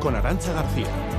Con Arancha García.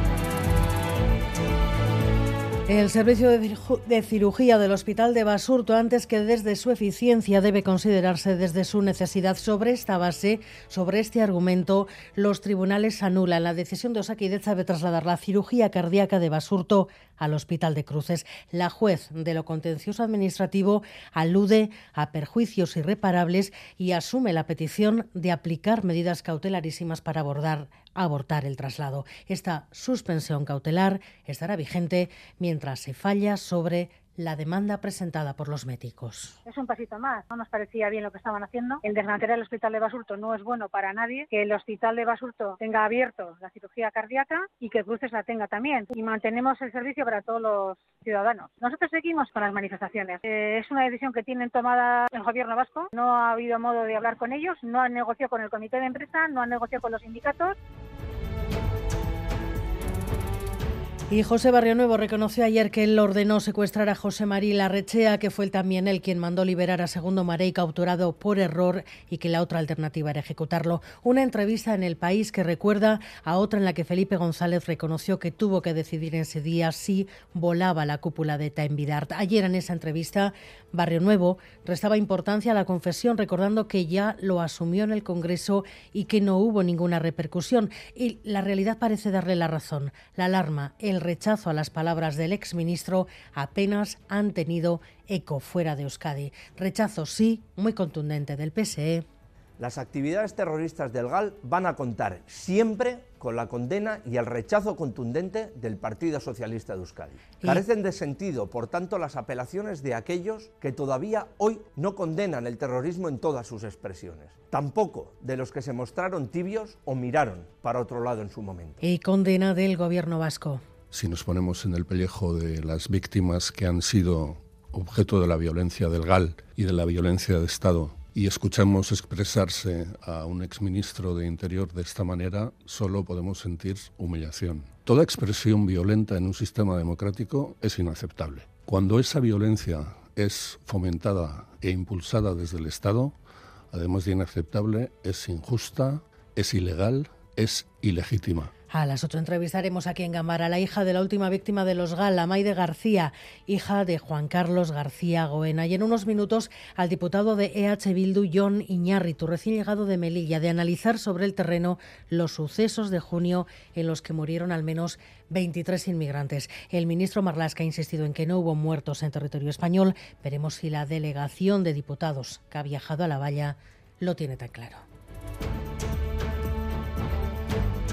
El servicio de cirugía del Hospital de Basurto, antes que desde su eficiencia, debe considerarse desde su necesidad. Sobre esta base, sobre este argumento, los tribunales anulan la decisión de Osakidecha de trasladar la cirugía cardíaca de Basurto al Hospital de Cruces. La juez de lo contencioso administrativo alude a perjuicios irreparables y asume la petición de aplicar medidas cautelarísimas para abordar abortar el traslado. Esta suspensión cautelar estará vigente mientras se falla sobre la demanda presentada por los médicos. Es un pasito más. No nos parecía bien lo que estaban haciendo. El desmantelar el hospital de Basurto no es bueno para nadie. Que el hospital de Basurto tenga abierto la cirugía cardíaca y que Cruces la tenga también. Y mantenemos el servicio para todos los ciudadanos. Nosotros seguimos con las manifestaciones. Eh, es una decisión que tienen tomada el gobierno vasco. No ha habido modo de hablar con ellos. No han negociado con el comité de empresa. No han negociado con los sindicatos. Y José Barrio Nuevo reconoció ayer que él ordenó secuestrar a José María Larrechea, que fue también él quien mandó liberar a Segundo Marey, capturado por error, y que la otra alternativa era ejecutarlo. Una entrevista en El País que recuerda a otra en la que Felipe González reconoció que tuvo que decidir ese día si volaba la cúpula de Time Ayer en esa entrevista, Barrio Nuevo restaba importancia a la confesión, recordando que ya lo asumió en el Congreso y que no hubo ninguna repercusión. Y la realidad parece darle la razón. La alarma, el rechazo a las palabras del exministro apenas han tenido eco fuera de Euskadi. Rechazo, sí, muy contundente del PSE. Las actividades terroristas del GAL van a contar siempre con la condena y el rechazo contundente del Partido Socialista de Euskadi. Carecen de sentido, por tanto, las apelaciones de aquellos que todavía hoy no condenan el terrorismo en todas sus expresiones. Tampoco de los que se mostraron tibios o miraron para otro lado en su momento. Y condena del gobierno vasco si nos ponemos en el pellejo de las víctimas que han sido objeto de la violencia del GAL y de la violencia de Estado y escuchamos expresarse a un exministro de Interior de esta manera, solo podemos sentir humillación. Toda expresión violenta en un sistema democrático es inaceptable. Cuando esa violencia es fomentada e impulsada desde el Estado, además de inaceptable, es injusta, es ilegal, es ilegítima. A las ocho entrevistaremos aquí en Gamara a la hija de la última víctima de los GAL, Maide García, hija de Juan Carlos García Goena. Y en unos minutos al diputado de EH Bildu, John Iñárritu, recién llegado de Melilla, de analizar sobre el terreno los sucesos de junio en los que murieron al menos 23 inmigrantes. El ministro Marlaska ha insistido en que no hubo muertos en territorio español. Veremos si la delegación de diputados que ha viajado a la valla lo tiene tan claro.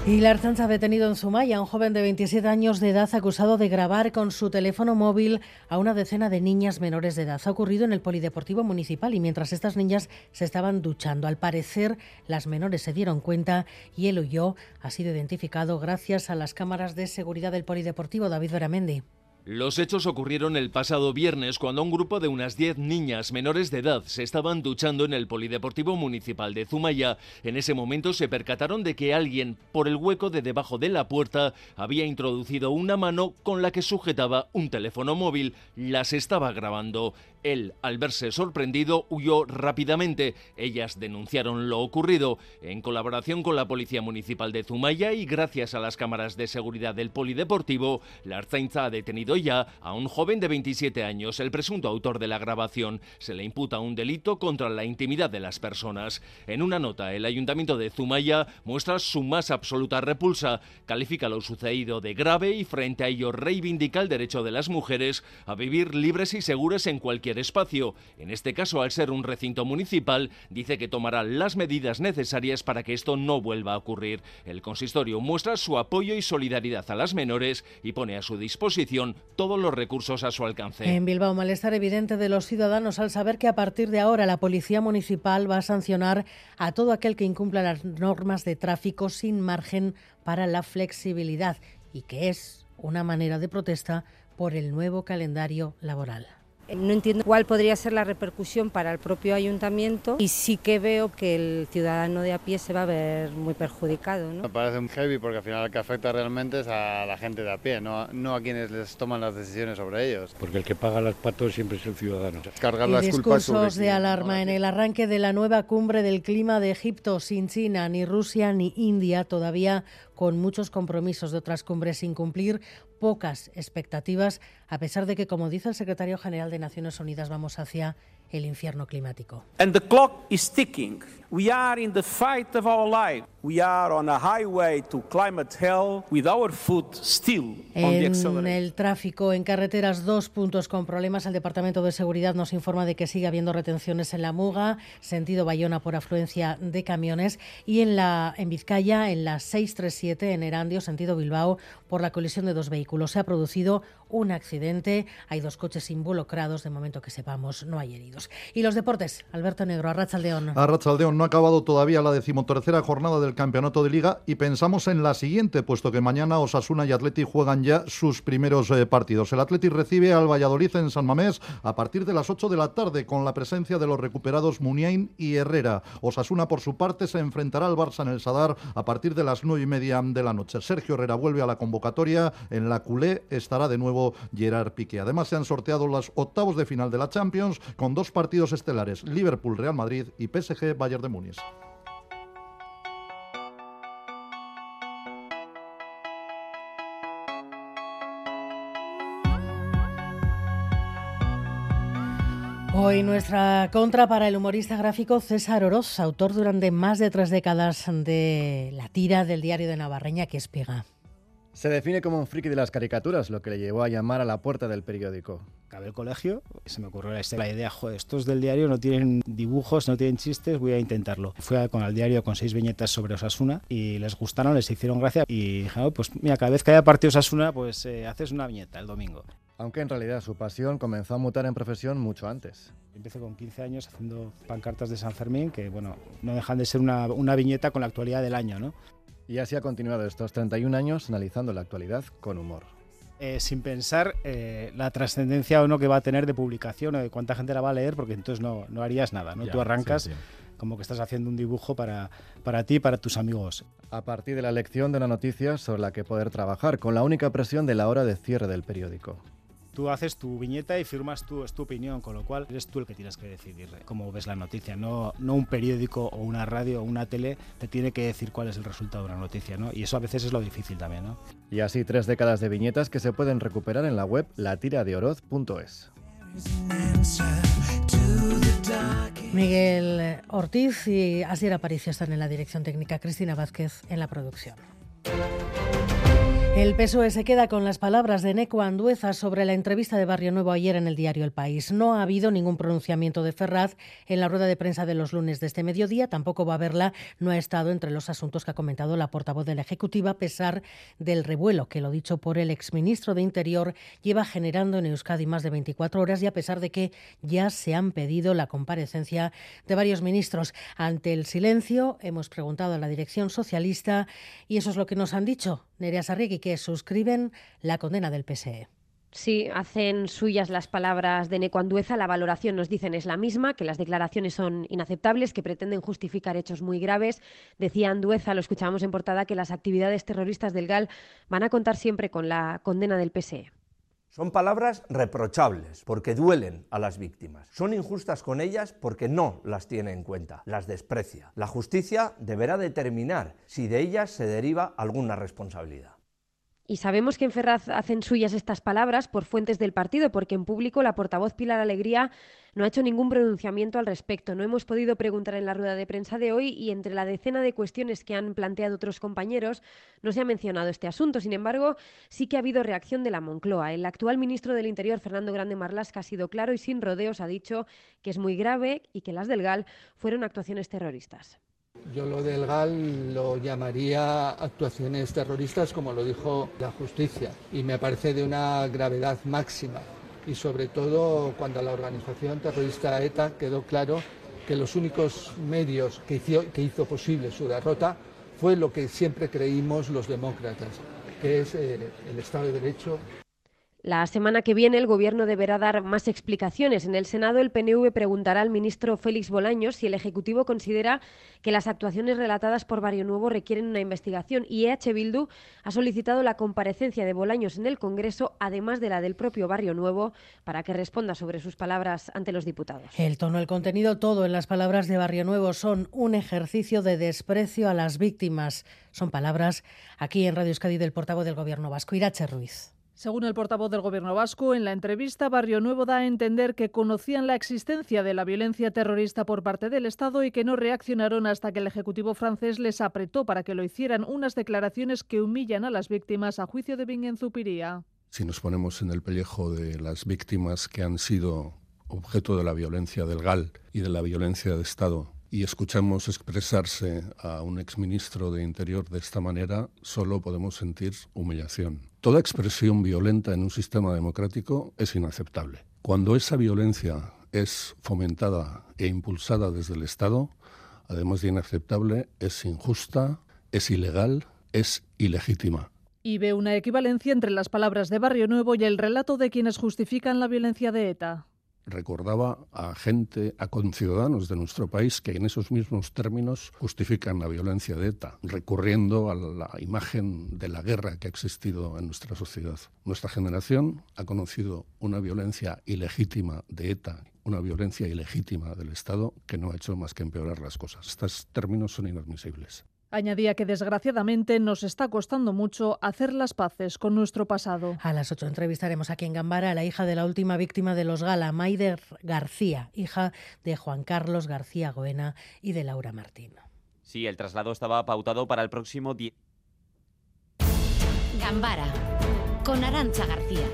Y la Archanza ha detenido en Zumaya a un joven de 27 años de edad acusado de grabar con su teléfono móvil a una decena de niñas menores de edad. Ha ocurrido en el Polideportivo Municipal y mientras estas niñas se estaban duchando. Al parecer, las menores se dieron cuenta y él huyó. Ha sido identificado gracias a las cámaras de seguridad del Polideportivo David Veramendi. Los hechos ocurrieron el pasado viernes cuando un grupo de unas 10 niñas menores de edad se estaban duchando en el Polideportivo Municipal de Zumaya. En ese momento se percataron de que alguien, por el hueco de debajo de la puerta, había introducido una mano con la que sujetaba un teléfono móvil. Las estaba grabando. Él, al verse sorprendido, huyó rápidamente. Ellas denunciaron lo ocurrido. En colaboración con la Policía Municipal de Zumaya y gracias a las cámaras de seguridad del Polideportivo, la Arzainza ha detenido ya a un joven de 27 años, el presunto autor de la grabación. Se le imputa un delito contra la intimidad de las personas. En una nota, el Ayuntamiento de Zumaya muestra su más absoluta repulsa, califica lo sucedido de grave y frente a ello reivindica el derecho de las mujeres a vivir libres y seguras en cualquier espacio. En este caso, al ser un recinto municipal, dice que tomará las medidas necesarias para que esto no vuelva a ocurrir. El consistorio muestra su apoyo y solidaridad a las menores y pone a su disposición todos los recursos a su alcance. En Bilbao, malestar evidente de los ciudadanos al saber que a partir de ahora la Policía Municipal va a sancionar a todo aquel que incumpla las normas de tráfico sin margen para la flexibilidad y que es una manera de protesta por el nuevo calendario laboral. No entiendo cuál podría ser la repercusión para el propio ayuntamiento y sí que veo que el ciudadano de a pie se va a ver muy perjudicado. ¿no? Me parece un heavy porque al final el que afecta realmente es a la gente de a pie, no, no a quienes les toman las decisiones sobre ellos. Porque el que paga las patos siempre es el ciudadano. Cargar y las discursos de alarma en el arranque de la nueva cumbre del clima de Egipto sin China, ni Rusia ni India, todavía con muchos compromisos de otras cumbres sin cumplir, pocas expectativas, a pesar de que, como dice el secretario general de Naciones Unidas, vamos hacia el infierno climático. And the clock is ticking. We are in the fight of our life. We are on a highway to climate hell with our foot still on the accelerator. En el tráfico en carreteras, dos puntos con problemas. El Departamento de Seguridad nos informa de que sigue habiendo retenciones en la Muga, sentido Bayona por afluencia de camiones, y en la en Vizcaya, en la 637 en Erandio, sentido Bilbao, por la colisión de dos vehículos. Se ha producido un accidente. Hay dos coches involucrados. De momento que sepamos, no hay heridos. Y los deportes, Alberto Negro, Arrachaldeón. Arrachaldeón no ha acabado todavía la decimotercera jornada del Campeonato de Liga y pensamos en la siguiente, puesto que mañana Osasuna y Atleti juegan ya sus primeros eh, partidos. El Atleti recibe al Valladolid en San Mamés a partir de las 8 de la tarde con la presencia de los recuperados Muniain y Herrera. Osasuna, por su parte, se enfrentará al Barça en el Sadar a partir de las 9 y media de la noche. Sergio Herrera vuelve a la convocatoria. En la culé estará de nuevo Gerard Piqué. Además, se han sorteado los octavos de final de la Champions con dos partidos estelares: Liverpool-Real Madrid y PSG-Bayern de Múnich. Hoy nuestra contra para el humorista gráfico César Oroz, autor durante más de tres décadas de la tira del diario de Navarreña que espiga. Se define como un friki de las caricaturas, lo que le llevó a llamar a la puerta del periódico. Acabé el colegio se me ocurrió la idea, joder, estos del diario no tienen dibujos, no tienen chistes, voy a intentarlo. Fui con el diario con seis viñetas sobre Osasuna y les gustaron, les hicieron gracia y dije, oh, pues mira, cada vez que haya partido Osasuna, pues eh, haces una viñeta el domingo. Aunque en realidad su pasión comenzó a mutar en profesión mucho antes. Empecé con 15 años haciendo pancartas de San Fermín, que bueno, no dejan de ser una, una viñeta con la actualidad del año, ¿no? Y así ha continuado estos 31 años analizando la actualidad con humor. Eh, sin pensar eh, la trascendencia o no que va a tener de publicación o de cuánta gente la va a leer, porque entonces no, no harías nada, ¿no? Tú arrancas como que estás haciendo un dibujo para, para ti y para tus amigos. A partir de la lección de una noticia sobre la que poder trabajar, con la única presión de la hora de cierre del periódico. Tú haces tu viñeta y firmas tu, tu opinión, con lo cual eres tú el que tienes que decidir cómo ves la noticia. No, no un periódico o una radio o una tele te tiene que decir cuál es el resultado de una noticia, ¿no? Y eso a veces es lo difícil también, ¿no? Y así tres décadas de viñetas que se pueden recuperar en la web latiradeoroz.es. Miguel Ortiz y Asier Aparicio están en la dirección técnica, Cristina Vázquez en la producción. El PSOE se queda con las palabras de Neco Andueza sobre la entrevista de Barrio Nuevo ayer en el diario El País. No ha habido ningún pronunciamiento de Ferraz en la rueda de prensa de los lunes de este mediodía, tampoco va a haberla, no ha estado entre los asuntos que ha comentado la portavoz de la Ejecutiva, a pesar del revuelo que lo dicho por el exministro de Interior lleva generando en Euskadi más de 24 horas y a pesar de que ya se han pedido la comparecencia de varios ministros. Ante el silencio, hemos preguntado a la dirección socialista y eso es lo que nos han dicho. Nerea Sarriqui, que suscriben la condena del PSE. Sí, hacen suyas las palabras de Neco Andueza. La valoración, nos dicen, es la misma, que las declaraciones son inaceptables, que pretenden justificar hechos muy graves. Decía Andueza, lo escuchábamos en portada, que las actividades terroristas del GAL van a contar siempre con la condena del PSE. Son palabras reprochables porque duelen a las víctimas. Son injustas con ellas porque no las tiene en cuenta, las desprecia. La justicia deberá determinar si de ellas se deriva alguna responsabilidad. Y sabemos que en Ferraz hacen suyas estas palabras por fuentes del partido, porque en público la portavoz Pilar Alegría no ha hecho ningún pronunciamiento al respecto. No hemos podido preguntar en la rueda de prensa de hoy y entre la decena de cuestiones que han planteado otros compañeros no se ha mencionado este asunto. Sin embargo, sí que ha habido reacción de la Moncloa. El actual ministro del Interior, Fernando Grande Marlasca, ha sido claro y sin rodeos ha dicho que es muy grave y que las del GAL fueron actuaciones terroristas. Yo lo del GAL lo llamaría actuaciones terroristas, como lo dijo la justicia, y me parece de una gravedad máxima. Y sobre todo cuando la organización terrorista ETA quedó claro que los únicos medios que hizo, que hizo posible su derrota fue lo que siempre creímos los demócratas, que es eh, el Estado de Derecho La semana que viene el Gobierno deberá dar más explicaciones. En el Senado el PNV preguntará al ministro Félix Bolaños si el Ejecutivo considera que las actuaciones relatadas por Barrio Nuevo requieren una investigación y EH Bildu ha solicitado la comparecencia de Bolaños en el Congreso, además de la del propio Barrio Nuevo, para que responda sobre sus palabras ante los diputados. El tono, el contenido, todo en las palabras de Barrio Nuevo son un ejercicio de desprecio a las víctimas. Son palabras aquí en Radio Euskadi del portavoz del Gobierno vasco, Irache Ruiz. Según el portavoz del Gobierno vasco, en la entrevista Barrio Nuevo da a entender que conocían la existencia de la violencia terrorista por parte del Estado y que no reaccionaron hasta que el Ejecutivo francés les apretó para que lo hicieran unas declaraciones que humillan a las víctimas a juicio de Bingen Zupiría. Si nos ponemos en el pellejo de las víctimas que han sido objeto de la violencia del GAL y de la violencia de Estado y escuchamos expresarse a un exministro de Interior de esta manera, solo podemos sentir humillación. Toda expresión violenta en un sistema democrático es inaceptable. Cuando esa violencia es fomentada e impulsada desde el Estado, además de inaceptable, es injusta, es ilegal, es ilegítima. Y ve una equivalencia entre las palabras de Barrio Nuevo y el relato de quienes justifican la violencia de ETA recordaba a gente, a conciudadanos de nuestro país que en esos mismos términos justifican la violencia de ETA, recurriendo a la imagen de la guerra que ha existido en nuestra sociedad. Nuestra generación ha conocido una violencia ilegítima de ETA, una violencia ilegítima del Estado que no ha hecho más que empeorar las cosas. Estos términos son inadmisibles. Añadía que desgraciadamente nos está costando mucho hacer las paces con nuestro pasado. A las ocho entrevistaremos aquí en Gambara a la hija de la última víctima de los Gala, Maider García, hija de Juan Carlos García Goena y de Laura Martín. Sí, el traslado estaba pautado para el próximo día. Gambara con Arancha García.